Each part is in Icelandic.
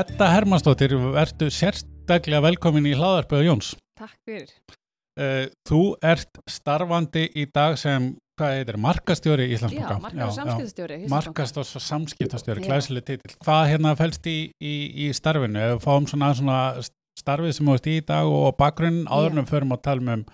Edda Hermannsdóttir, verðu sérstaklega velkomin í hlaðarpöðu Jóns. Takk fyrir. Uh, þú ert starfandi í dag sem, hvað heitir, markastjóri í Já, Íslandsbanka. markað og samskiptastjóri. Markast og samskiptastjóri, Já. glæsileg titill. Hvað hérna fælst í, í, í starfinu? Ef við fáum svona, svona starfið sem þú ert í dag og bakgrunn áður en við förum að tala um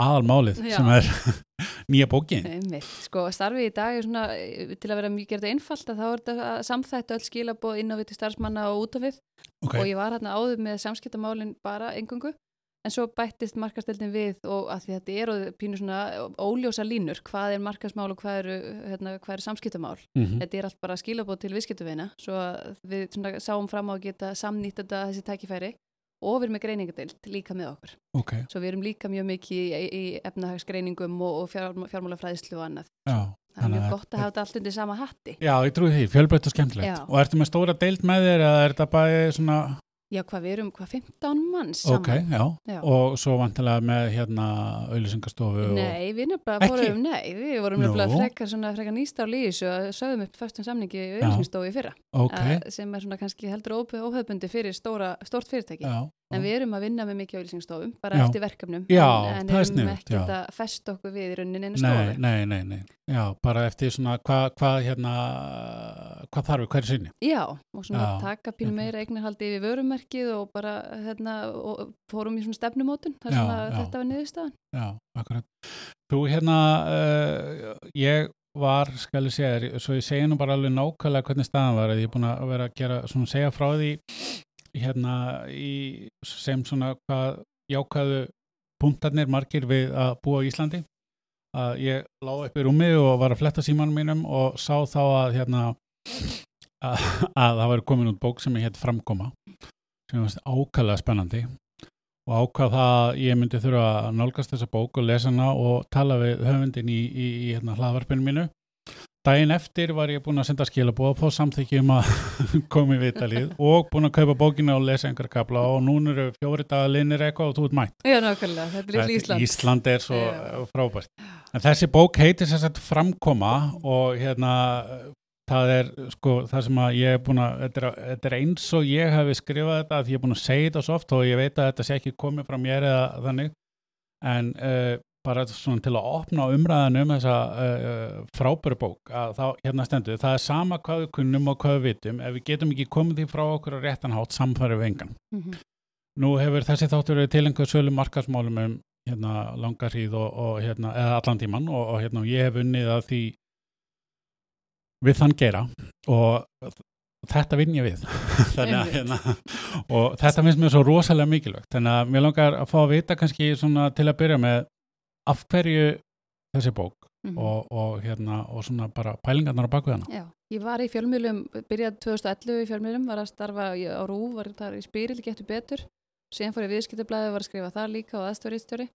aðalmálið sem er nýja bókin. Einmitt. Sko, starfið í dag er svona, eh, til að vera mjög gerða einfalt, að þá er þetta að samþætta öll skilabóð inn á við til starfsmanna og út af við Ok, og ég var hérna áður með samskiptamálin bara engungu, en svo bættist markastildin við og að því þetta eru pínu svona óljósa línur, hvað er markasmál og hvað eru, hérna, hvað eru samskiptamál. mhm, Þetta er allt bara skilabóð til viðskiptuvina, svo að við svona, sáum fram á að geta samnýtt þetta þessi tækifæri og við erum með greiningadeild líka með okkur. ok, Svo við erum líka mjög mikið í, í efnahagsgreiningum og, og fjár, fjármálafræðislu og annað. já. Það er mjög gott að hafa þetta allt undir sama hatti. Já, ég trúi því, fjölbreytt og skemmtilegt. Já. Og ertu með stóra deild með þér eða er þetta bara svona, Já, hvað við erum, hvað 15 manns saman? ok, já, Já. og svo vantilega með hérna auðlýsingastofu og... Nei, við nefnilega fórum, nei, við vorum Nú. nefnilega frekar, svona, frekar nýstar líðis og sögðum upp föstum samningi auðvilsinstofu í fyrra, Ok, að, sem er svona kannski heldur óhauðbundi fyrir stóra, stórt fyrirtæki. já. En við erum að vinna með mikið auðvilsingstofum, bara Já. eftir verkefnum, Já, en, en er erum sniðugt, ekki að festa okkur við í rauninni Nei, stofu. nei, nei, nei, já, bara eftir svona hvað hva, hérna, hvað þarf við hverju sinni? Já, og svona Já, taka einmitt. meira eignarhaldi yfir vörumerkið og bara hérna, og fórum í svona stefnumótun þar sem þetta var niðurstaðan. Já, akkurat. Þú hérna, uh, ég var, skal ég segja, þér, svo ég segi nú bara alveg nákvæmlega hvernig staðan var, að ég er búin að vera að gera, svona segja frá því, hérna, í, sem svona hvað jákvæðu punktarnir margir við að búa á Íslandi. Að ég lá upp í rúmi og var að fletta símanum mínum og sá þá að, hérna, að, að það var komin út bók sem ég hétt Framkoma, sem var ákvæðlega spennandi og ákvað það að ég myndi þurfa að nálgast þessa bók og lesa hana og tala við höfundin í, í, í hérna, hlaðvarpinu mínu. Dæin eftir var ég búin að senda skilabóð og fá samþykki um að koma í vitalið og búin að kaupa bókina og lesa einhver kapla og núna eru fjóri dagar linir eitthvað og þú ert mætt. Já, nákvæmlega, þetta er Ísland. Ísland er svo Já. frábært. En þessi bók heitir sér sett framkoma og hérna það er sko það sem að ég er búin að þetta er, þetta er eins og ég hafi skrifað þetta að ég er búin að segja þetta svo oft og ég veit að þetta sé ekki komið frá mér eða þannig en uh, bara svona til að opna umræðan um þessa uh, frábæru bók að þá hérna stendur það er sama hvað við kunnum og hvað við vitum ef við getum ekki komið því frá okkur á réttan hátt samfæri við engan. Mhm. Nú hefur þessi þáttur verið tilenguð sölu markasmálum um hérna langar hríð og, og hérna, eða allan tíman og, og hérna ég hef unnið að því við þann gera og þetta vinn ég við. Þannig að hérna og þetta finnst mér svo rosalega mikilvægt. Þannig að mér langar að fá að vita kannski til að byrja með af hverju þessi bók? Mhm. og, og hérna og svona bara pælingarnar á bakvið hana? Já, ég var í fjölmiðlum, byrjaði 2011 í fjölmiðlum, var að starfa á RÚ, var þar í spyril, getur betur, síðan fór ég viðskiptablaði og var að skrifa þar líka og aðstofriðstjóri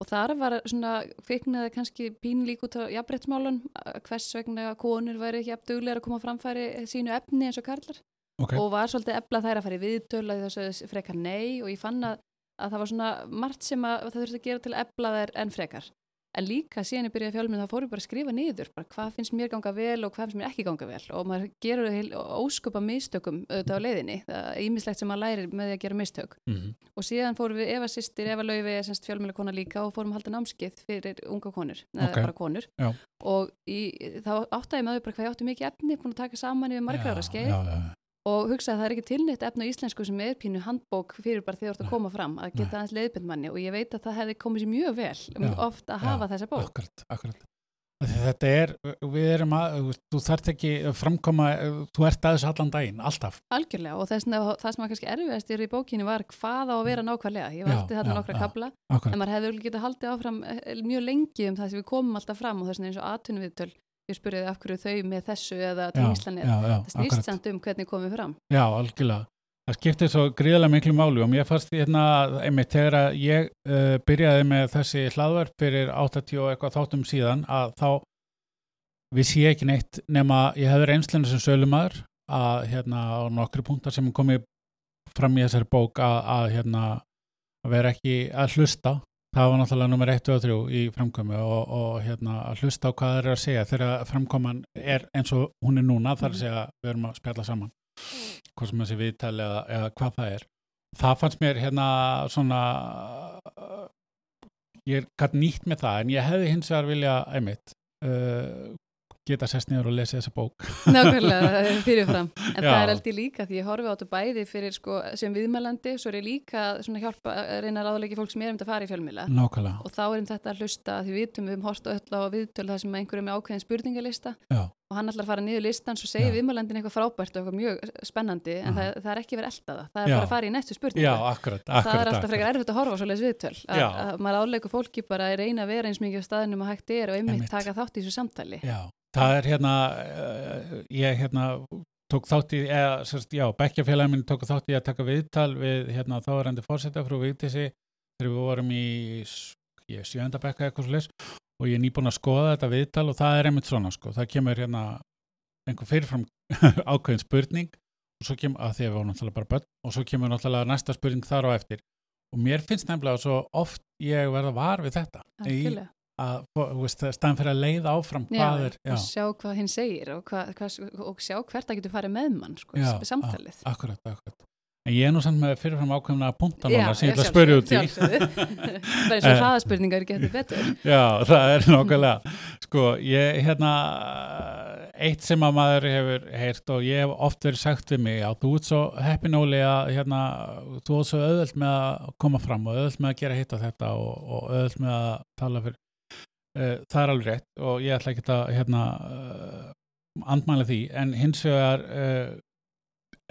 og þar var svona kviknaði kannski pín lík út á jafnbrettsmálun, hvers vegna konur væri ekki afduglega að koma framfæri sínu efni eins og karlar. Okay. og var svolítið eflað þær að fara í viðtöl að þessu frekar nei. Og ég fann að, að það var svona margt sem að það þurfti að gera til að efla þær enn frekar. En líka síðan ég byrjaði fjölminn þá fór ég bara að skrifa niður bara hvað finnst mér ganga vel og hvað finnst mér ekki ganga vel. Og maður gerur heil, ósköpa mistökum auðvitað á leiðinni, það er ímislegt sem maður lærir með því að gera mistök. Mm og síðan fórum við Eva sýstir, Eva er semst fjölmjöla kona líka og fórum að halda námskeið fyrir unga konur, Ok. eða bara konur. Og í, þá með þau bara hvað ég átti mikið efni, búin að taka saman yfir margra ára skeið og hugsaði að það er ekki tilnýtt efni á íslensku sem er pínu handbók fyrir bara þegar þú ert að koma fram að geta aðeins leiðbind manni og ég veit að það hefði komið sér mjög vel Já, oft að hafa já, þessa bók Akkurat, akkurat. Þetta er, við erum að, þú þarft ekki að framkoma, þú ert aðeins allan daginn, alltaf. algjörlega og þess, það sem var kannski erfiðast í bókinni var hvað á að vera nákvæmlega ég valdi þarna nokkra kabla Akkurat. en maður hefði örugglega getað haldið áfram eh, mjög lengi um það sem við komum alltaf fram og þess ég spurði af hverju þau með þessu eða tengslan já, já, það snýst akkurat. samt um hvernig komum við fram Já, algjörlega. Það skiptir svo gríðarlega miklu máli og mér fannst hérna, einmitt, þegar ég uh, byrjaði með þessi hlaðverf fyrir 80 og eitthvað þáttum síðan að þá vissi ég ekki neitt nema ég hefði reynslinu sem sölumæður að hérna á nokkru punktar sem komið fram í þessari bók að, að hérna að vera ekki að hlusta það var náttúrulega nummer 1 og 3 í framkomi og, og hérna að hlusta á hvað það er að segja þegar framkoman er eins og hún er núna þar að segja við erum að spjalla saman. Hvort sem þessi viðtal eða, eða hvað það er. Það fannst mér hérna svona ég gæti nýtt með það en ég hefði hins vegar vilja einmitt uh, geta sest niður og lesa þessa bók Nákvæmlega, fyrirfram. En Já. það er ég líka því ég horfi á þetta bæði fyrir sko, sem viðmælandi, svo er ég líka hjálpa að reyna að ráðleiki fólk sem er um þetta að fara í fjölmiðla. nákvæmlega, Og þá er um þetta að hlusta því við vitum við um hort og öll á viðtöl það sem einhverjum með ákveðin spurningalista já, og hann ætlar að fara niður listan svo segir viðmælandin eitthvað frábært og eitthvað mjög spennandi en það, það er ekki verið elda það. Er bara að fara í næstu spurningu. já, akkurat, það er akkurat, alltaf frekar akkurat. erfitt að horfa á svoleiðis viðtöl að, að maður áleikur fólki bara að reyna að vera eins mikið á staðinum og hægt er og einmitt, Einmitt. taka þátt í þessu samtali já, það er hérna uh, ég hérna tók þátt í, eða, sérst, já, bekkjafélagi minn tók þátt í að taka viðtal við hérna þáverandi fórseta frú Vigdísi þegar við vorum í s- ég, sjönda bekka eitthvað svo leys og ég er nýbúin að skoða þetta viðtal og það er einmitt svona sko, það kemur hérna einhver fyrirfram ákveðin spurning og svo kemur, að því að við vorum náttúrulega bara börn og svo kemur náttúrulega næsta spurning þar á eftir og mér finnst nefnilega svo oft ég verða var við þetta í. Að, veist, staðan fyrir að leiða áfram hvað er, já, og sjá hvað hinn segir og, hvað, hvað, og sjá hvert það getur farið með mann sko, Já, samtalið. akkurat, akkurat. En ég er nú samt með fyrirfram ákveðna punta núna sem ég ætla að spyrja út í. eins og Eh. hraðaspurningar getur betur. Já, það er nokkulega sko, ég, hérna eitt sem að maður hefur heyrt og ég hef oft verið sagt við mig að þú ert svo heppinóli að hérna, þú ert svo auðvöld með að koma fram og auðvöld með að gera hitt á þetta og, og auðvöld með að tala fyrir það er alveg rétt og ég ætla ekki að hérna uh, andmæla því en hins vegar uh,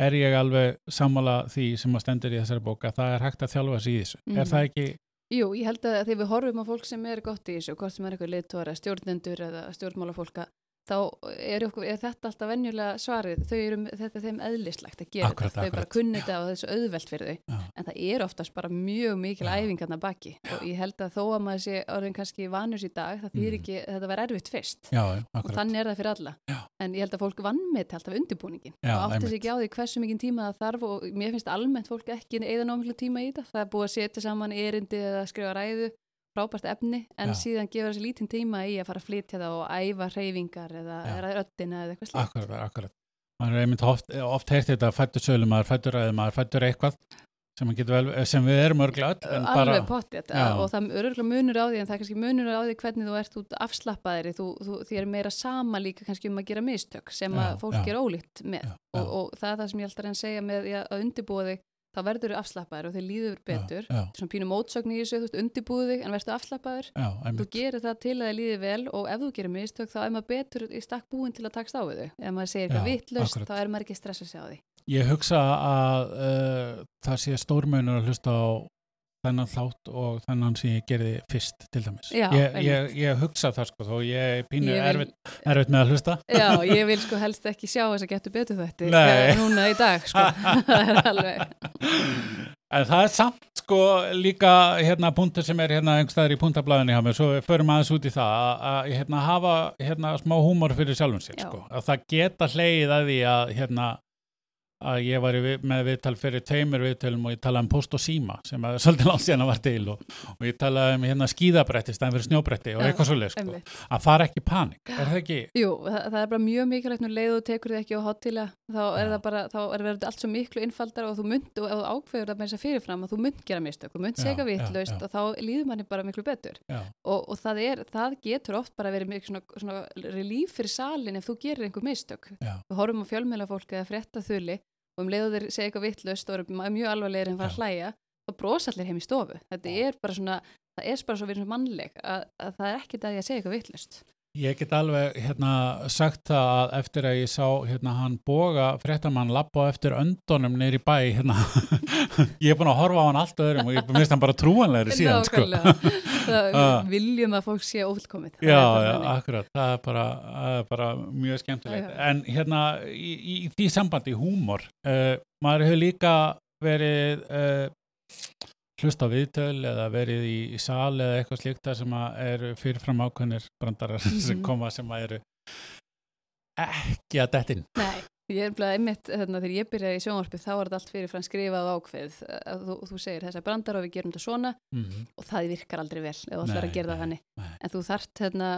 er ég alveg sammála því sem að stendur í þessari bók að það er hægt að þjálfa sig í þessu Mhm. er það ekki, Jú, ég held að þegar við horfum á fólk sem er gott í þessu, hvort sem er eitthvað leiðtóra, stjórnendur eða stjórnmálafólka, þá er, okkur, er þetta alltaf venjulega svarið, þau eru, þetta er þeim eðlislegt að gera Akkurat, þetta, þau bara kunni þetta og þessu auðvelt fyrir þau, Já. en það er oftast bara mjög mikil Já. æfingarna baki. Og ég held að þó að maður sé orðin kannski vanus í dag, það þýr Mhm. ekki, þetta var erfitt fyrst. Já, og þannig er það fyrir alla, Já. en ég held að fólk vannmeti alltaf undirbúningin Já, og átti sig ekki á því hversu mikið tíma það þarf og mér finnst almennt fólk ekki eða nómiklu tíma í þetta, það er búið að setja saman erindi eða skrifa ræðu frábært efni, en Já. síðan gefur þessi lítinn tíma í að fara að flytja það og æfa hreyfingar eða, Já. eða eitthvað slíkt. Akkurat, akkurat. maður er einmitt oft, oft heyrt þetta fættur sölumaður, fættur ræðumaður, fættur eitthvað sem, vel, sem við erum bara, Alveg pottið og það er örgulega munur á því en það er kannski munur á því hvernig þú ert út afslappaðir þú, þú, því er meira sama líka kannski um að gera mistök sem Já, að fólk já. er ólíkt með og, og það er það sem ég alltaf reyna að segja með að undirbúa þig þá verður þú afslappaðir og þið líður betur. já, svona pínu mótsögn í þessu, þú veist, undirbúðu þig en verður afslappaður, já, þú gerir það til að þið líði vel og ef þú gerir mistök þá er maður betur í stakk búin til að takst á þau. Ef maður segir eitthvað Já, akkurat. þá er maður ekki að stressa sig á því. Ég hugsa að uh, það sé stórmönur að hlusta á þennan þátt og þennan sem ég gerði fyrst til dæmis. Já, ég, ég, ég hugsa það sko, þó ég pínu erfitt, erfitt með að hlusta. Já, ég vil sko helst ekki sjá þess að getur betur þetta Nei. núna í dag sko. það En það er samt sko líka hérna punktur sem er hérna einhverstaðar í punktablaðinni hjá mér, svo við förum aðeins út í það að, að hérna hafa hérna smá húmor fyrir sjálfum sér sko, að það geta hleið að því að hérna að ég var við, með viðtal fyrir tveimur viðtalum og ég talaði um post og síma sem að svolítið langt síðan að var til og, og ég talaði um hérna skíðabretti stæðan fyrir snjóbretti og eitthvað svolítið sko, að fara ekki panik, er það ekki? Jú, það, það er bara mjög mikilvægt nú leið og tekur þið ekki á hotila þá er Já. það bara, þá er verið allt svo miklu innfaldar og þú mynd, og ákveður það með þess að fyrirfram að þú mynd gera mistök, þú mynd segja já. og þá líður manni bara miklu betur. Og, og það er, það getur oft bara verið mjög svona, svona relíf fyrir salin ef þú gerir einhver mistök. Við horfum á fjölmjöla fólk eða frétta þuli og um leiðu þeir segja eitthvað vitlaust og eru mjög alvarlegir en fara að hlæja þá brosa allir heim í stofu. Þetta er bara svona, það er bara svo verið mannleg að, að það er ekkit að ég segja eitthvað vitlaust Ég get alveg hérna, sagt það að eftir að ég sá hérna, hann boga fréttamann lappa eftir öndunum neyri bæ hérna. ég er búin að horfa á hann allt öðrum og ég minnst hann bara trúanlegri síðan sko. Það viljum að fólk sé ófullkomið Það Já, já, akkurat, það er bara, er bara mjög skemmtilegt. En hérna í, í því sambandi húmor, uh, maður hefur líka verið uh, hlust á viðtöl eða verið í, í sal eða eitthvað slíkt þar sem að eru fyrirfram ákveðnir brandarar sem Mhm. koma sem að eru ekki að dettin. Nei, ég er bara einmitt þarna, þegar ég byrjaði í sjónvarpið þá var þetta allt fyrirfram skrifað ákveð að þú, þú segir þessa brandar og við gerum þetta svona Mm -hmm. og það virkar aldrei vel ef þú ætlar að gera það þannig en þú þarft hérna,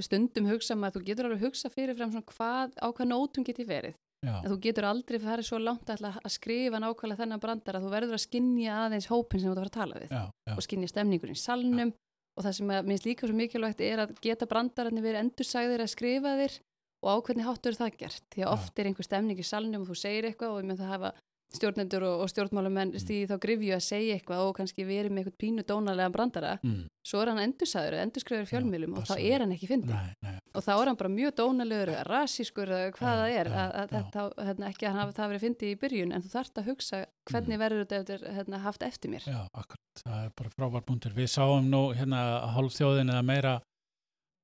stundum hugsa maður þú getur alveg hugsa fyrirfram svona hvað, á hvað nótum geti verið en þú getur aldrei farið svo langt að, að skrifa nákvæmlega þennan brandara. Þú verður að skinja aðeins hópin sem þú ert að að tala við já, já, og skinja stemningun í salnum og það sem að minnst líka svo mikilvægt er að geta brandararnir verið endursæðir að skrifa þér og á hvernig háttur er það gert. Því að Já. oft er einhver stemning í salnum og þú segir eitthvað og það hafa stjórnendur og, og stjórnmálamenn Mm. stíði þá grifju að segja eitthvað og kannski verið með eitthvað pínu dónalega brandara. Mm, svo er hann endursæður, endurskrifur fjölmjölum og þá er hann ekki nei, og þá er hann bara mjög dónalegur rasískur eða hvað það er að, að þetta, hérna, ekki að hafi það verið fyndið í byrjun en þú þarft að hugsa hvernig verður þetta eftir, hérna, haft eftir mér. Já, akkurat, það er bara frábær punktur. Við sáum nú hérna hálfþjóðin eða meira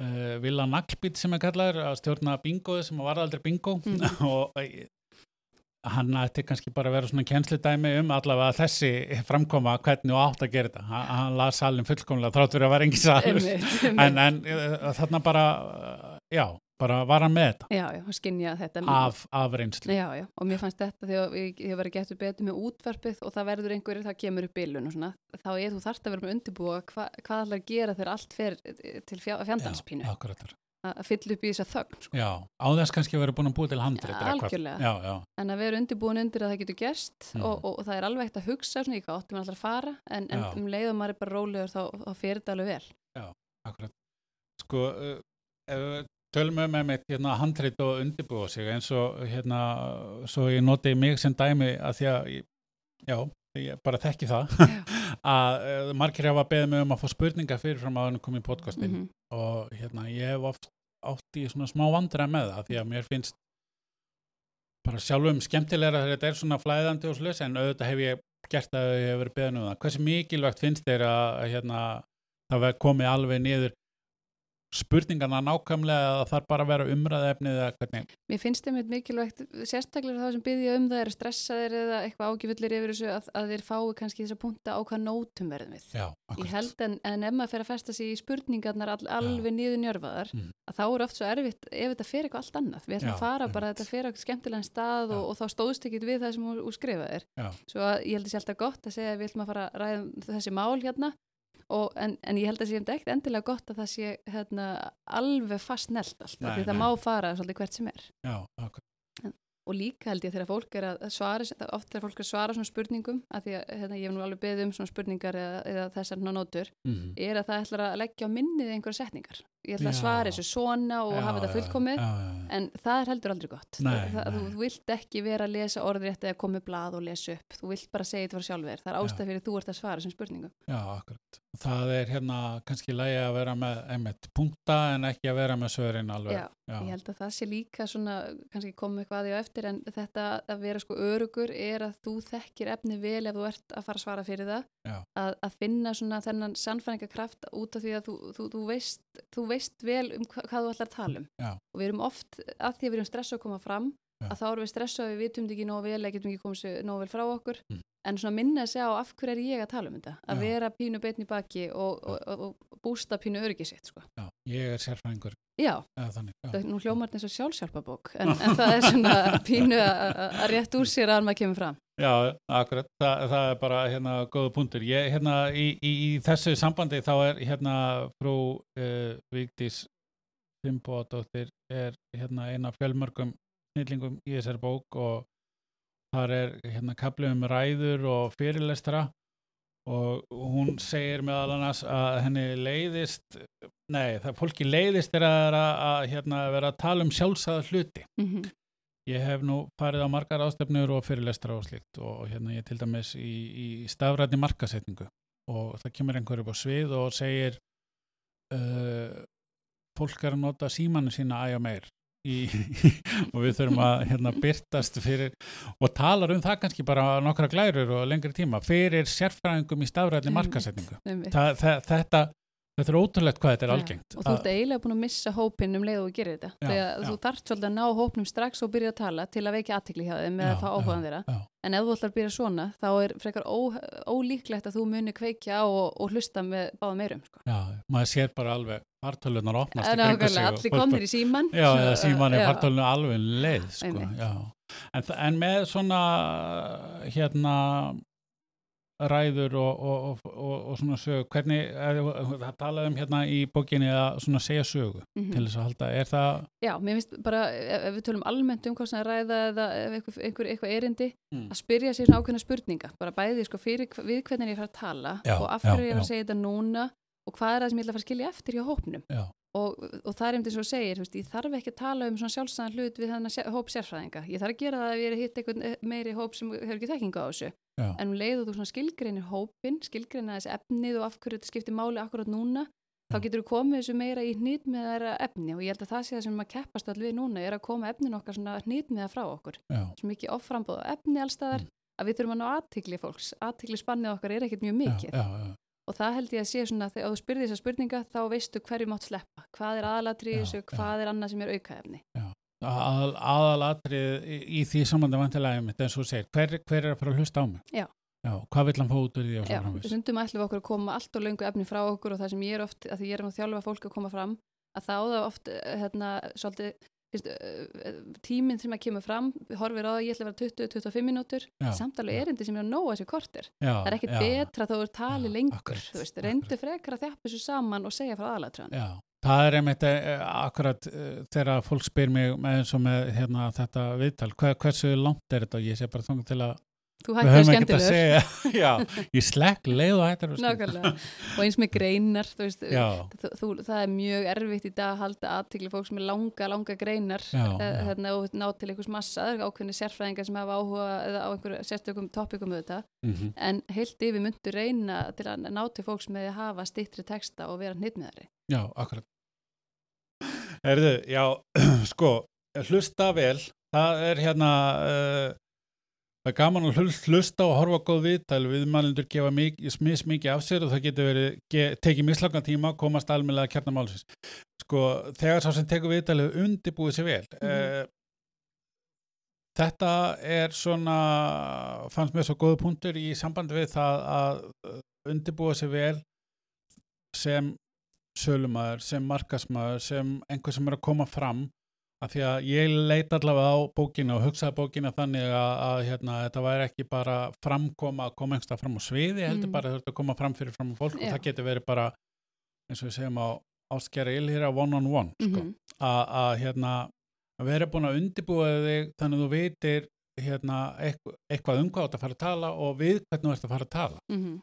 uh, Villa Naglbít sem er kallaður að stjórna bingoði sem var aldrei bingo. Mhm. og eh, hann ætti kannski bara að vera svona kjensludæmi um allavega þessi framkoma hvernig og átt að gera þetta. Hann, hann las salin fullkomlega þrátt fyrir að vera engin salur. En, en uh, þarna bara, já, bara var hann með þetta já, já, og skinja þetta af, af reynslu. Já, já, og mér fannst þetta þegar ég, ég var að geta betur með útvarpið og það verður einhverju, það kemur upp bílun og svona, þá er þú þarft að vera með undirbúa hva, hvað að gera þegar allt fer til fjá, fjandalspínu, Já, akkurat. Að fylla upp í þessa þögn, sko. Já, á þess kannski að vera búin að búa til handrið. Ja, algjörlega. Já, já, en að vera undirbúin undir að það getur gerst Mm. og, og, og það er alveg eitt að hugsa svona í hvað áttum við alltaf að fara, en, en Já. um leið og maður er bara rólegur þá, þá fyrir þetta alveg vel. akkurat. Sko, uh, við tölum um með mitt hérna, handrit og undirbúa sig eins og hérna, svo ég noti mig sem dæmi að því að, ég, já, ég bara þekki það, að uh, margir hafa beðið mig um að fá spurningar fyrir fram að hann komið í podcastin Mhm. Og hérna, ég hef oft átt í svona smá vandræð með það því að mér finnst bara sjálfum skemmtilegra þegar þetta er svona flæðandi og slus en auðvitað hef ég gert að ég hef verið beðin um það. Hversu mikilvægt finnst þér að hérna, það komið alveg niður spurningarna nákvæmlega að það bara vera umræðefnið eða hvernig? Mér finnst þeim eitthvað mikilvægt, sérstaklega þá sem byggja um það eru stressaðir eða eitthvað ágifullir yfir þessu að, að þeir fái kannski þess að punta á hvað nótum verðum við. Já, Ég held en, en ef maður fer að festa sig í spurningarnar all, alveg niður njörfaðar, Mm. að þá er oft svo erfitt ef þetta fer eitthvað allt annað. Við ætlum Já, að fara bara þetta fer eitthvað skemmtilegan stað og, og þá stóðst ekki við það sem hún skrifaðir. Já. Svo að ég held alltaf og, en, en ég held að sé um ekkert endilega gott að það sé hérna, alveg fast nelt allt. Nei, Því það nei. má fara svolítið hvert sem er Já, akkurat. og líka held ég þegar fólk er að svara oft þegar fólk er að svara svona spurningum að því að hérna, ég hef nú alveg beðið um svona spurningar eða, eða þessar nótur Mm. er að það ætlar að leggja á minnið einhverja setningar ég ætla að Já. svara þessu svona og Já, hafa þetta fullkomið en það er heldur aldrei gott. Nei, það, nei. þú vilt ekki vera að lesa orðrétt eða komið blað og lesa upp. Þú vilt bara segja þetta frá sjálfur, það er ástæð fyrir þú ert að svara Já, akkurat. Það er hérna kannski lægi að vera með einmitt punta en ekki að vera með svörin alveg. Já, ég held að það sé líka svona, kannski komið að því á eftir en þetta að vera sko örugur er að þú þekkir efni vel ef þú ert að fara að svara fyrir það. Að, að finna svona þennan sannfæringakraft út af því að þú, þú, þú, veist, þú veist vel um hva, hvað þú ætlar að tala um Já. og við erum oft, að því að við erum stressu að koma fram Já. að þá erum við stressu að við vitum ekki nógu vel eða getum ekki komið nógu vel frá okkur Mm. en svona minna að segja á af hverju er ég að tala um þetta að vera pínu beitn í baki og, og, og bústa pínu öryggi sitt sko. Já, ég er sérfræðingur Já, þannig. Já. Það, nú hljómar þetta eins og sjálfsjálfabók en, en það er svona pínu að að rétt úr sér að maður kemur fram. Já, akkurat, Þa, það er bara hérna góða punktur. Ég, hérna, í, í, í þessu sambandi þá er hérna frú uh, Vigdís Fimboðdóttir er hérna eina fjölmörgum snillingum í þessari bók og þar er hérna kaplið um ræður og fyrirlestra og hún segir meðal annars að henni leiðist, nei, það fólki leiðist er að, að, að hérna, vera að tala um sjálfsæða hluti. Mm Ég hef nú farið á margar ástefnur og fyrirlestra og slíkt og hérna ég til dæmis í, í stafrætni markasetningu og það kemur einhver upp á svið og segir uh, fólk er að nota símanu sína æja meir í, og við þurfum að hérna byrtast fyrir og talar um það kannski bara nokkra glærur og lengri tíma fyrir sérfræðingum í Einmitt. markasetningu. Þa, þetta, þetta er ótrúlegt hvað þetta er Já, algengt. Og þú ert eiginlega búin að missa hópinn um leið og gerir þetta. Já, Þegar já. þú þarft svolítið að ná hópnum strax og byrja að tala til að veikja aðtikli hjá þeim með Já, að fá áhugaðan já, þeirra. En ef þú ætlar að byrja svona, þá er frekar ó, ólíklegt að þú muni kveikja og, og hlusta með báða meirum. Sko. Já, maður sér bara alveg fartölunar opnast í ákveðlega, sig allir fólk komnir í síman. Já, eða síman er Já. fartölinu alveg um leið, sko. En, en með svona, hérna, ræður og, og, og, og, svona sögu, hvernig, eh, það talaði um hérna í bókinni að svona segja sögu Mhm. til þess að halda, er það Já, mér finnst bara, ef ef við tölum almennt um hvað sem að ræða eða einhver, eitthvað erindi, Mm. að spyrja sér svona ákveðna spurninga, bara bæði sko fyrir við hvernig ég fara að tala Já, og af hverju ég er að segja þetta núna og hvað er það sem ég ætla að fara að skilja eftir hjá hópnum. Já. Og, og það er einmitt eins og þú segir, veist, ég þarf ekki að tala um svona sjálfstæðan hlut við þannig sé- hóp sérfræðinga. Ég þarf að gera það ef ég er að hitta einhvern eh, meiri hóp sem hefur ekki þekkingu á þessu. Já. En um leið og þú svona skilgreinir hópin, skilgreinir þessi efnið og af hverju þetta skiptir máli akkurat núna, þá getur þú komið þessu meira í hnýt með þeirra efni og ég held að það sé það sem maður keppast all við núna er að koma efnin okkar svona hnýt með það frá okkur. já, Svo mikið offrambóð á efni allstaðar Mm. að við þurfum að ná aðtikli fólks. Aðtikli spannið okkar er ekkert mjög mikið já, já, og það held ég að sé svona þegar þú spyrði þessa spurninga þá veistu hverju mátt sleppa. Hvað er aðalatri í Já, þessu, já. hvað er annað sem er aukaefni. Aðal, aðalatrið í, í því samandi vantilega eins og segir, hver, hver er að fara að hlusta á mig? Já. Já, hvað vill hann fá út úr því og Já, framvis? stundum ætlum við okkur að koma allt og löngu efni frá okkur og það sem ég er oft, að því ég er um að þjálfa fólk að koma fram, að þá það oft eh, hérna, svolítið tíminn sem að kemur fram horfir á það, ég ætla að vera 20-25 mínútur. Já, samtalið erindi sem er að nóa þessi kortir Já, það er ekkit já, betra þá er tali lengur veist, reyndu frekar að þjappa þessu saman og segja frá aðalatröðan Já, það er einmitt uh, akkurat þegar fólk spyr mig eins og með hérna, þetta viðtal, Hver, hversu langt er þetta? Og ég sé bara þangað til að þú hættir að skemmtilegur. já, ég slekk leið og hættir að Nákvæmlega. og eins með greinar þú veist, þú, það er mjög erfitt í dag að halda aðtikli fólks með langa, langa greinar. Já, eh, og ná til einhvers massa, það er ákveðni sérfræðingar sem hafa áhuga eða á einhverju sérstökum topikum auðvitað, mm en heilt yfir myndu reyna til að ná til fólks með að hafa stittri texta og vera hnittmiðari. já, akkurat. Erðu, já, sko, hlusta vel, það er hérna, uh, það er gaman að hlust- hlusta og horfa góð viðtal, viðmælendur gefa smis mikið af sér og það getur verið, ge, tekið mislangan tíma, komast almennilega að kjarna málsins. Sko, þegar sá sem tekur viðtalið undibúið sér vel, Mhm. uh, þetta er svona, fannst mér svo góða punktur í sambandi við það að undibúa sér vel sem sölumæður, sem markasmæður, sem einhver sem er að koma fram af því að ég leit allavega á bókina og hugsaði bókina þannig að, að hérna, þetta væri ekki bara framkoma að koma einhverstað fram á sviði, heldur Mm. bara þurfti að koma fram fyrir fram á fólk og Já. það getur verið bara eins og við segjum á áskjara ilhýra one on one sko. Mhm. að, að hérna vera búin að undibúa þig þannig að þú veitir hérna, eitthvað, um hvað þú ert að fara að tala og við hvernig þú ert að fara að tala Mhm.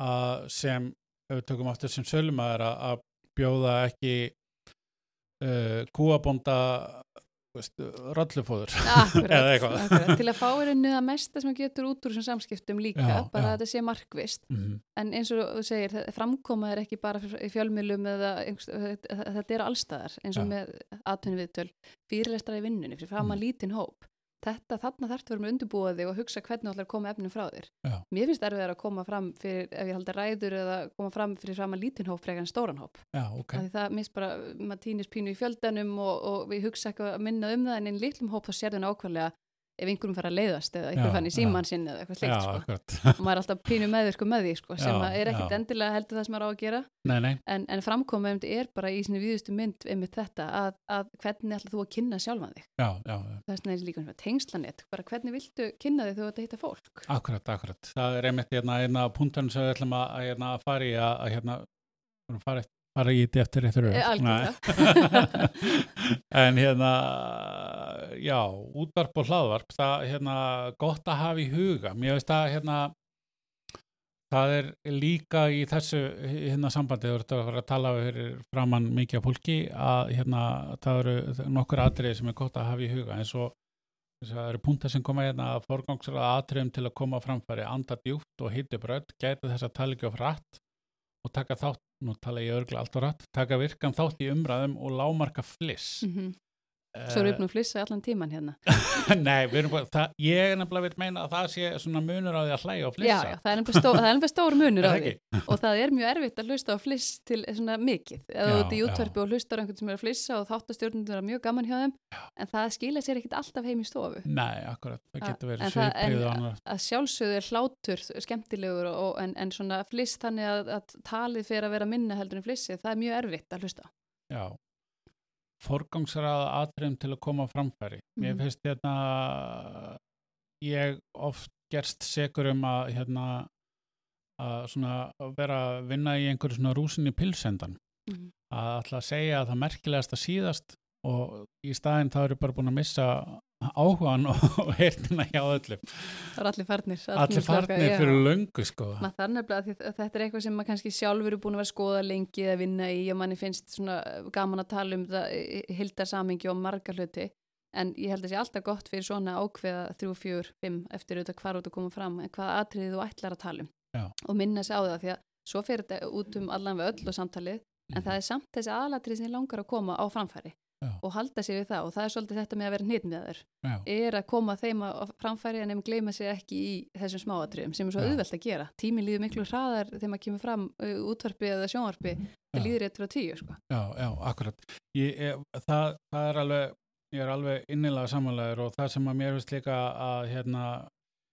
að sem, ef við tökum aftur sem sölumæður að, að bjóða ekki uh, kúabonda rollufóður Akkurat, Eða eitthvað. akkurat, til að fá er unnið að mesta sem að getur út úr þessum samskiptum líka, Já, bara já. að þetta sé markvist mm, en eins og þú segir, framkoma er ekki bara í fjölmjölum eða þetta er allstaðar eins og Já. með atvinni viðtöl fyrirlestra í vinnunni, fyrir fram Mm. að lítinn hóp þetta, þarna þarf að vera með undirbúa þig og hugsa hvernig þú ætlar að koma efnum frá þér Já. mér finnst erfið að koma fram fyrir, ef ég halda ræður eða koma fram fyrir fram að lítinn hóp frekar en stóran hóp já, ok okay. það mist bara, maður týnist pínu í fjöldanum og, og við hugsa eitthvað að minna um það en einn litlum hóp þá sér þau nákvæmlega ef einhverjum fara að leiðast eða einhver Já, fann í síman sinn eða eitthvað slikt sko. og maður er alltaf pínu meðvirku með því sko, sem Já, er ekkit já. endilega heldur það sem maður á að gera. Nei, nei, en, en framkomið um er bara í sinni víðustu mynd einmitt þetta að, að hvernig ætlar þú að kynna sjálfan þig? Já, vegna er líka svona tengslanett bara hvernig viltu kynna þig þú að hitta fólk? Akkurat, akkurat. Það er einmitt hérna eina af punktunum sem við ætlum að, að, hérna, að fara í að, hérna, fara, fara í þetta eftir Eh, algjörlega. en hérna já, útvarp og hlaðvarp það hérna gott að hafa í huga. Mér veist að hérna það er líka í þessu hérna sambandi, þú ert að fara að tala fyrir framann mikið af fólki að hérna það eru nokkur atriði sem er gott að hafa í huga. Eins og það eru punktar sem koma hérna að forgangsraða atriðum til að koma á framfæri anda djúpt og hýtti brödd, gæti þess að tala ekki of rætt og taka þátt, nú tala ég örgla allt og rætt, taka virkan þátt í umræðum og lámarka fliss. mm svo erum við búin að flissa allan tíman hérna Nei, við erum bara, það, ég er nefnilega vil meina að það sé svona munur á því að hlæja og já, flissa. já, það er nefnilega stór, það er nefnilega stór munur á því og það er mjög erfitt að hlusta á fliss til svona mikið Já, þú ert í já. útvarpi og hlustar einhvern sem er að flissa og þáttastjórnundur er mjög gaman hjá þeim en það skila sér ekkit alltaf heim í stofu Nei, akkurat, það getur verið sviprið og annar. að sjálfsögðu er hlátur skemmtilegur og, en, en svona fliss þannig að, að talið fyrir að vera minna heldur en flissið, það er mjög erfitt að hlusta. Já, forgangsraða atriðum til að koma framfæri. Mér Mhm. finnst hérna, ég oft gerst segur um að hérna, að svona vera að vinna í einhverju svona rúsin í pilsendan Mhm. að að segja að það merkilegasta síðast og í staðinn þá eru bara búin að missa áhugan og heyrnina hjá öllum Það er allir farnir. allir farnir fyrir löngu sko þetta er eitthvað sem maður kannski sjálfur er búin að vera skoða lengi að vinna í og manni finnst svona gaman að tala um það hildar samingi og marga hluti en ég held að sé alltaf gott fyrir svona ákveða þrjú, fjör, fimm eftir auðvitað hvar út að koma fram en hvað atriðið þú ætlar að tala um Já. og minna sig á það því að svo fyrir þetta út um allan við öll og samtalið en Mhm. það er samt þessi aðlatrið sem langar að koma á framfæri Já. og halda sig við það og það er svolítið þetta með að vera hnitmiðaður Já. er að koma þeim á framfæri en nefnum gleyma sig ekki í þessum smáatriðum sem er svo auðvelt að gera. Tíminn líður miklu hraðar þegar maður kemur fram útvarpi eða sjónvarpi það líður eitt frá tíu sko. Já, já, akkurat. Ég, ég, það, það er alveg, ég er alveg innilega samanlegur og það sem að mér finnst líka að hérna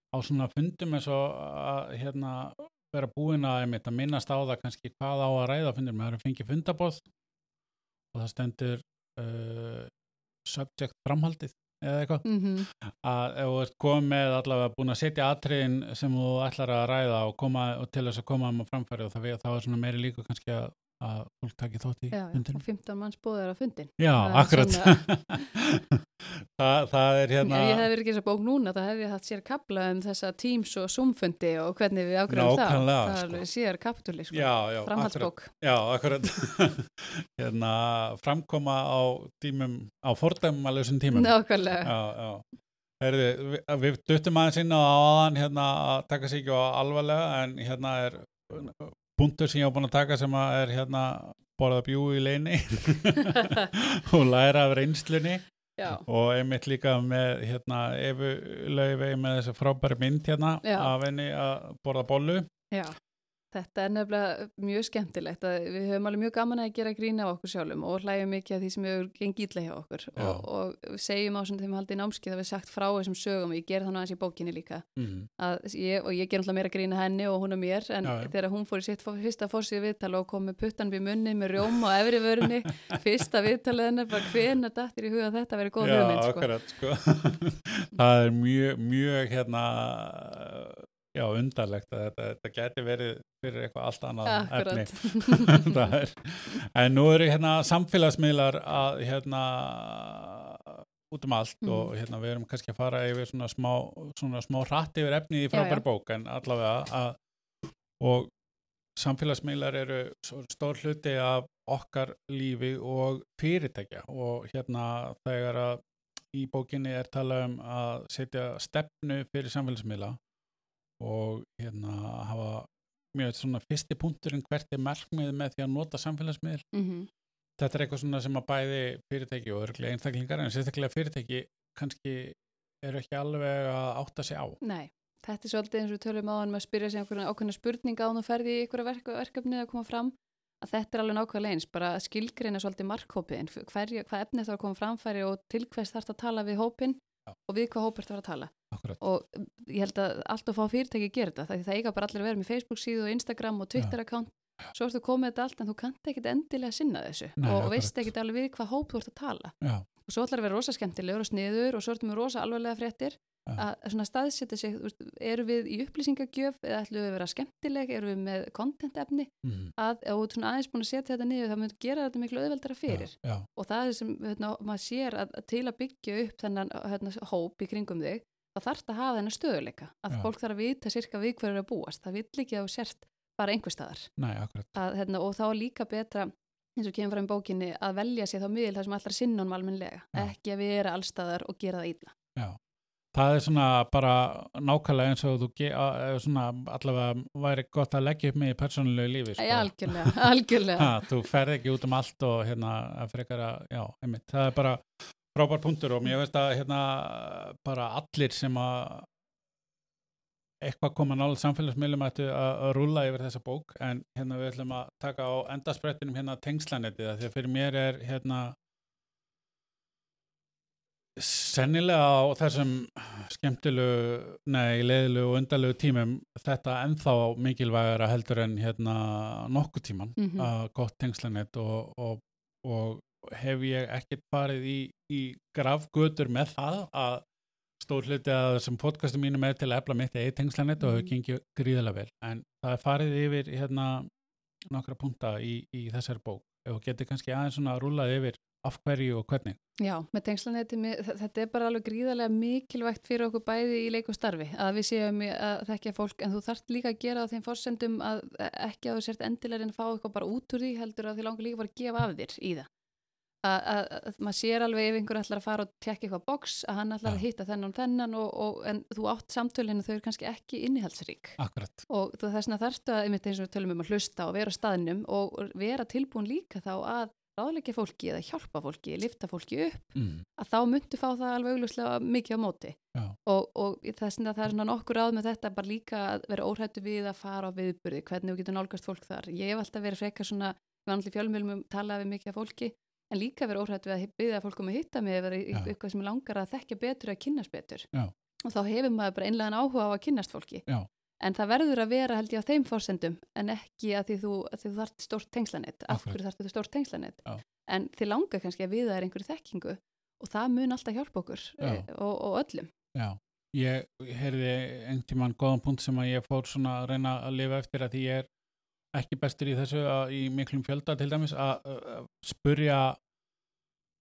á svona fundum eins og að hérna vera búin að, einmitt, að minnast á það kannski hvað á að ræða fundum. Það eru fengið fundabóð og það stendur uh, subject framhaldið eða eitthvað mm -hmm. að ef þú ert komið allavega búin að setja atriðin sem þú ætlar að ræða og, koma, og til þess að koma um að framfæri og það, þá er svona meiri líka kannski að, að fólk taki þótt í já, já, fundinum. og 15 manns búður á fundin Já, Það akkurat. það, það er hérna... Ef ég hef verið ekki þess að bók núna þá hef ég haft sér kapla um þessa Teams og Zoom-fundi og hvernig við ágræðum það. Nákvæmlega, Það er sko. alveg sér kapitúli, sko. Já, já. Framhaldsbók. Já, akkurat. hérna, framkoma á tímum, á fordæmalösum tímum. Nákvæmlega. Já, já. Herði, við, við duttum aðeins inn á aðan hérna að taka sig ekki á alvarlega en hérna er punktur sem ég á búin að taka sem að er hérna borða bjú í leini og læra af reynslunni Já, og einmitt líka með hérna Efu Laufey með þessa frábæri mynd hérna Já. af henni að borða bollu já. Þetta er nefnilega mjög skemmtilegt að við höfum alveg mjög gaman að gera grína á okkur sjálfum og hlægjum mikið af því sem hefur gengið illa hjá okkur. Og, og segjum á svona þegar við haldið námskið að við sagt frá þessum sögum og ég ger það nú aðeins í bókinni líka. Mm. að ég, og ég ger náttúrulega meira grína henni og hún er mér en Já, þegar hún fór í sitt fyrsta fórsíðu viðtala og kom með puttan við munni með rjóma og efri vörunni fyrsta viðtalið hennar bara hvenar dattir í huga að þetta veri góð Já, hugmynd sko. já, undarlegt að þetta, þetta geti verið fyrir eitthvað allt annað efni. Akkurat Það er, en nú eru hérna samfélagsmiðlar að hérna út um allt Mhm. og hérna við erum kannski að fara yfir svona smá, svona smá hratt yfir efni í frábæri bók en allavega að og samfélagsmiðlar eru stór hluti af okkar lífi og fyrirtækja. Og hérna þegar að í bókinni er talað um að setja stefnu fyrir samfélagsmiðla og hérna hafa mjög svona fyrsti punkturinn hvert er markmið með því að nota samfélagsmiðl Mhm. þetta er eitthvað svona sem að bæði fyrirtæki og örglega einstaklingar en sérstaklega fyrirtæki kannski eru ekki alveg að átta sig á. Nei, þetta er svolítið eins og við tölum á hann með að spyrja sig ákveðna spurninga á þú ferði í einhverja verk, verkefni að koma fram að þetta er alveg nákvæmlega eins, bara skilgreina svolítið markhópiðin, hverja, hvað efni það að koma framfæri og til hvers þarf að tala við hópin Já. og við hvað hópur það að tala Akkurat. og um, ég held að allt of fá fyrirtæki gera þetta, því það eiga bara allir að vera með Facebook síðu og Instagram og Twitter account svo ertu komið þetta allt en þú kannt ekkit endilega sinna þessu Nei, og veist ekkit alveg við hvað hóp þú ert að tala Já, og svo ætlar að vera rosa skemmtilegur og sniður og svo ertu með rosa alvarlega fréttir. Að staðsetja sig, eru við í upplýsingagjöf eða ætlum við að vera skemmtileg, eru við með content efni mhm, að ef þú svona aðeins búin að setja þetta niður það mun gera þetta miklu auðveldara fyrir. já, já, og það er sem hérna, maður sér að, að til að byggja upp þennan hérna, hóp í kringum þig þá þarf það að hafa þennan stöðuleika að Já. fólk þarf að vita sirka við hverju er að búast. Það vill ekki að sért bara einhver staðar. Nei, að, hérna, og þá er líka betra eins og kemur fram í bókinni að velja sér þá miðil það sem honum almennilega Já. ekki að vera allstaðar og gera það illa. Já, það er svona bara nákvæmlega eins og þú svona allavega væri gott að leggja upp mig í persónulegu lífi sko. Æ, algjörlega, algjörlega. Ha, þú ferð ekki út um allt og hérna frekar að, já, einmitt, það er bara frábær punktur og mér veist að hérna bara allir sem að eitthvað koma nálega samfélagsmiðlum að, að rúlla yfir þessa bók. En hérna við ætlum að taka á endasprettinum hérna tengslanetið því að fyrir mér er hérna sennilega á þessum skemmtilegu, nei, leiðilegu og undalegu tímum þetta ennþá mikilvægara heldur en hérna nokkuð tíman Mhm. að gott tengslanett og, og, og hef ég ekkert farið í, í grafgötur með það að stór hluti að þessum podcastum mínum er til að efla mitt eigið tengslanett og hefur Mhm. gengið gríðilega vel en það er farið yfir hérna nokkra punta í, í þessari bók þú getur kannski aðeins svona rúlað yfir af hverju og hvernig? Já, með tengslaneti, þetta er bara alveg gríðarlega mikilvægt fyrir okkur bæði í leik og starfi að við séum að þekkja fólk en þú þarft líka að gera á þeim fórsendum að ekki að þú sért endilega en fá eitthvað bara út úr því heldur að því langar líka bara að gefa af þér í það. Að maður sér alveg ef einhver ætlar að fara og tekja eitthvað boks að hann ætlar að hitta þennan og þennan og, og, en þú átt samtölinu þau eru kannski ekki innihaldsrík. Akkurat. og þess vegna þarftu að einmitt eins og við tölum um að hlusta og vera á staðnum og vera tilbúin líka þá að ráðleggja fólki eða hjálpa fólki, lifta fólki upp mm. að þá myndu fá það alveg augljóslega mikið á móti og, og þess vegna það er svona nokkur ráð með þetta bara líka að vera óhættu við að fara á viðburði, hvernig þú getur nálgast fólk þar ég hef alltaf verið frekar svona, við annars í fjölmjölmum talaði við mikið af fólki en líka vera óhrætt við að byggja fólkum að hitta mig eða eitthvað sem langar að þekkja betur að kynast betur Já. og þá hefur maður bara einlegan áhuga á að kynast fólki Já. En það verður að vera held ég á þeim fórsendum en ekki að því þú, að því þú þart stórt tengslanett, af hverju þart þú stórt tengslanett en þið langar kannski að við það er einhverju þekkingu og það mun alltaf hjálpa okkur e, og, og öllum. Já, ég heyrði einn tíman góðan punkt sem að ég fór svona að reyna að lifa eftir að því ég er ekki bestur í þessu að, í miklum fjölda til dæmis að uh, spurja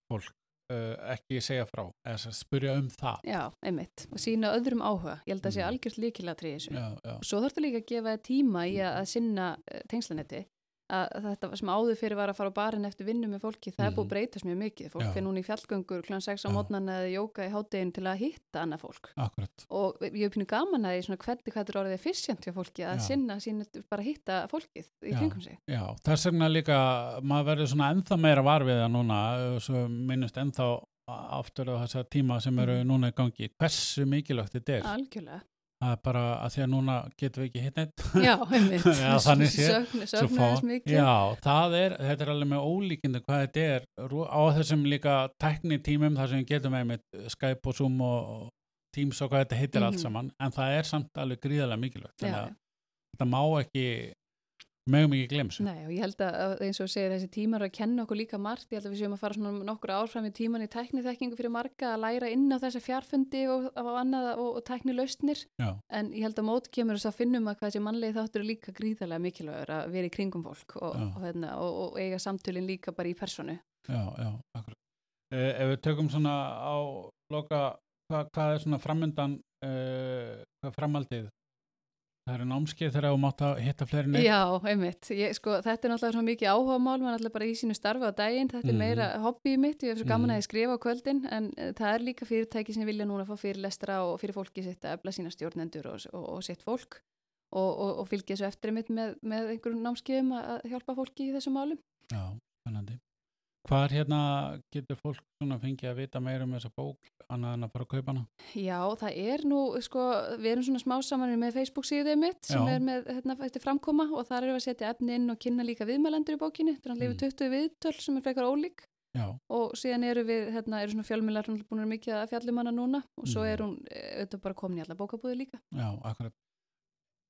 fólk uh, ekki segja frá, eða spurja um það. Já, einmitt, og sína öðrum áhuga. Ég held að það sé Mm. algjört líkilatri þessu. Já, já, og svo þarftu líka að gefa tíma í að, sinna uh, tengslanetti að þetta sem áður fyrir var að fara á barinn eftir vinnu með fólki, það er búið að Mhm. breytast mjög mikið fólk er núna í fjallgöngur kl. 6 á mótnan eða jóka í háttegin til að hitta annað fólk akkurat og ég hef pínu gaman að því svona hvernig hvað er orðið efficient hjá fólki að Já. sinna sín bara hitta fólkið í Já. kringum sig Já, þess vegna líka maður verður svona ennþá meira varfið það núna minnust ennþá aftur á þessa tíma sem eru Mhm. núna í gangi hversu mikilvægt þetta er algjörlega, það er bara að því að núna getum við ekki hitt neitt já, einmitt. Já, þannig séð. Sögn- Já, það er, þetta er alveg með ólíkindu hvað þetta er. Á þessum líka tekni tímum þar sem við getum með Skype og Zoom og Teams og hvað þetta heitir allt Mhm. saman. En það er samt alveg gríðarlega mikilvægt. Þannig að þetta má ekki mögum ekki glems Nei og ég held að eins og segir þessi tímar að kenna okkur líka margt, ég held að við séum að fara svona nokkur áfram í tíman í tækniþekkingu fyrir marga að læra inn á þessa fjarfundi og, og og, og tækni lausnir Já, en ég held að mót kemur þess að finnum að hvað þessi mannlegi þáttur er líka gríðarlega mikilvægur að vera í kringum fólk og, Já. og, hérna, og, og eiga samtölin líka bara í personu. já, já, akkurat. Eh, Ef við tökum svona á loka, hvað, hvað er svona framöndan eh, hvað framaldið það eru námskeið þegar þú mátt að hitta fleiri neitt Já, einmitt. Ég, sko, þetta er náttúrulega svona mikið áhuga mál, maður er náttúrulega bara í sínu starfi á daginn, þetta Mhm. er meira hobbyið mitt, ég hef svo gaman Mhm. að ég skrifa á kvöldin, en uh, það er líka fyrirtæki sem vilja núna fá fyrirlestra og fyrir fólki sitt að efla sína stjórnendur og, og, og sitt fólk og, og, og fylgja þessu eftir mitt með, með einhverjum námskeiðum að að hjálpa fólki í þessum málum. Já, spennandi. Hvar hérna getur fólk svona fengið að vita meira um þessa bók annað en að fara að kaupa hana? Já, það er nú, sko, við erum svona smá saman með Facebook síðuðið mitt sem Já. er með hérna, framkoma og þar erum við að setja efni inn og kynna líka viðmælendur í bókinni, þannig að Mm. lifið 20 viðtöl sem er frekar ólík Já, og síðan eru við, hérna, eru svona fjölmiðlar hún er búin að mikið að fjallum hana núna og svo Mhm. er hún eh, auðvitað bara komin í alla bókabúði líka. já, akkurat.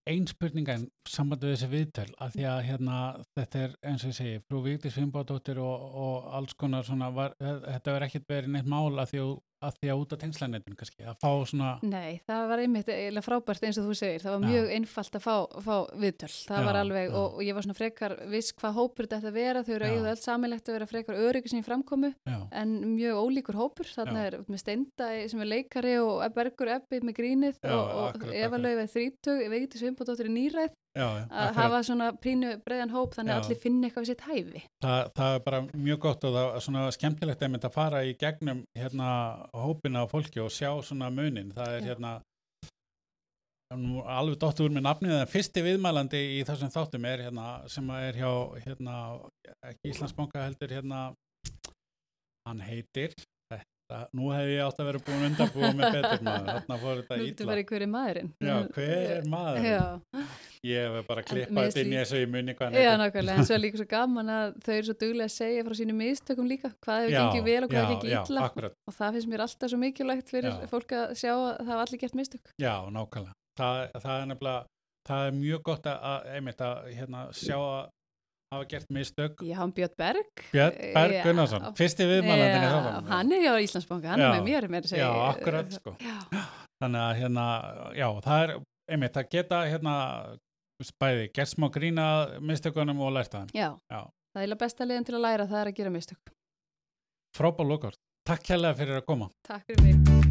Ein spurninga en samband við þessi viðtöl að því að hérna þetta er eins og ég segi, frú Vigdís Fimboðdóttir og, og alls konar svona, var, þetta verður ekkert verið neitt mál að því að, að, því að út af tengslanetun kannski, að fá svona, Nei, það var einmitt eiginlega frábært eins og þú segir, það var Já. mjög einfalt að fá, fá viðtöl, það Já, var alveg já. og, og ég var svona frekar viss hvað hópur þetta vera, þau eru eigið öll samilegt að vera frekar öryggi sem í framkomu já, en mjög ólíkur hópur, þarna er með Steinda sem er leikari og Bergur Ebbi með grínið og, og Eva. Laufið þrítug, Vigdís Vimbóttir í nýræð já, að hafa svona prínu breiðan hóp þannig að Já. allir finna eitthvað við sitt hæfi. Það, það er bara mjög gott og það er svona skemmtilegt að fara í gegnum hérna hópina á fólki og sjá svona munin. Það er hérna alveg dottur úr með nafnið en fyrsti viðmælandi í þessum þáttum er hérna sem að er hjá hérna ekki Íslandsbanka heldur hérna hann heitir þetta, nú hef ég átt að vera búin undanbúið með betur maður, þarna fór þetta Nú ertu illa bara í hverju maðurinn. Já, hver er maður? Já, Ég hef bara klippað þetta inn í þessu í munni hvað hann Já, nákvæmlega, en svo er líka svo gaman að þau eru svo duglega að segja frá sínu mistökum líka, hvað hefur Já, gengið vel og hvað hefur já, gengið já, illa akkurat. og það finnst mér alltaf svo mikilvægt fyrir Já. fólk að sjá að það hafa allir gert mistök. Já, nákvæmlega. Það, það er nefnilega, það er mjög gott að einmitt að hérna, sjá að hafa gert mistök. Já, Björn Berg. Björn Berg Já. Gunnarsson, fyrsti viðmælandin í þáttunum. hann er hjá Íslandsbanka, hann Já. er með mér með. Já, akkurat, sko. Já, Þannig að hérna, já, það er einmitt að geta hérna bæði, gert smá grína mistökunum og lært að þeim. Já, Já. það er besta liðin til að læra það er að gera mistök. Frábár lokar. Takk kærlega fyrir að koma. Takk fyrir mig.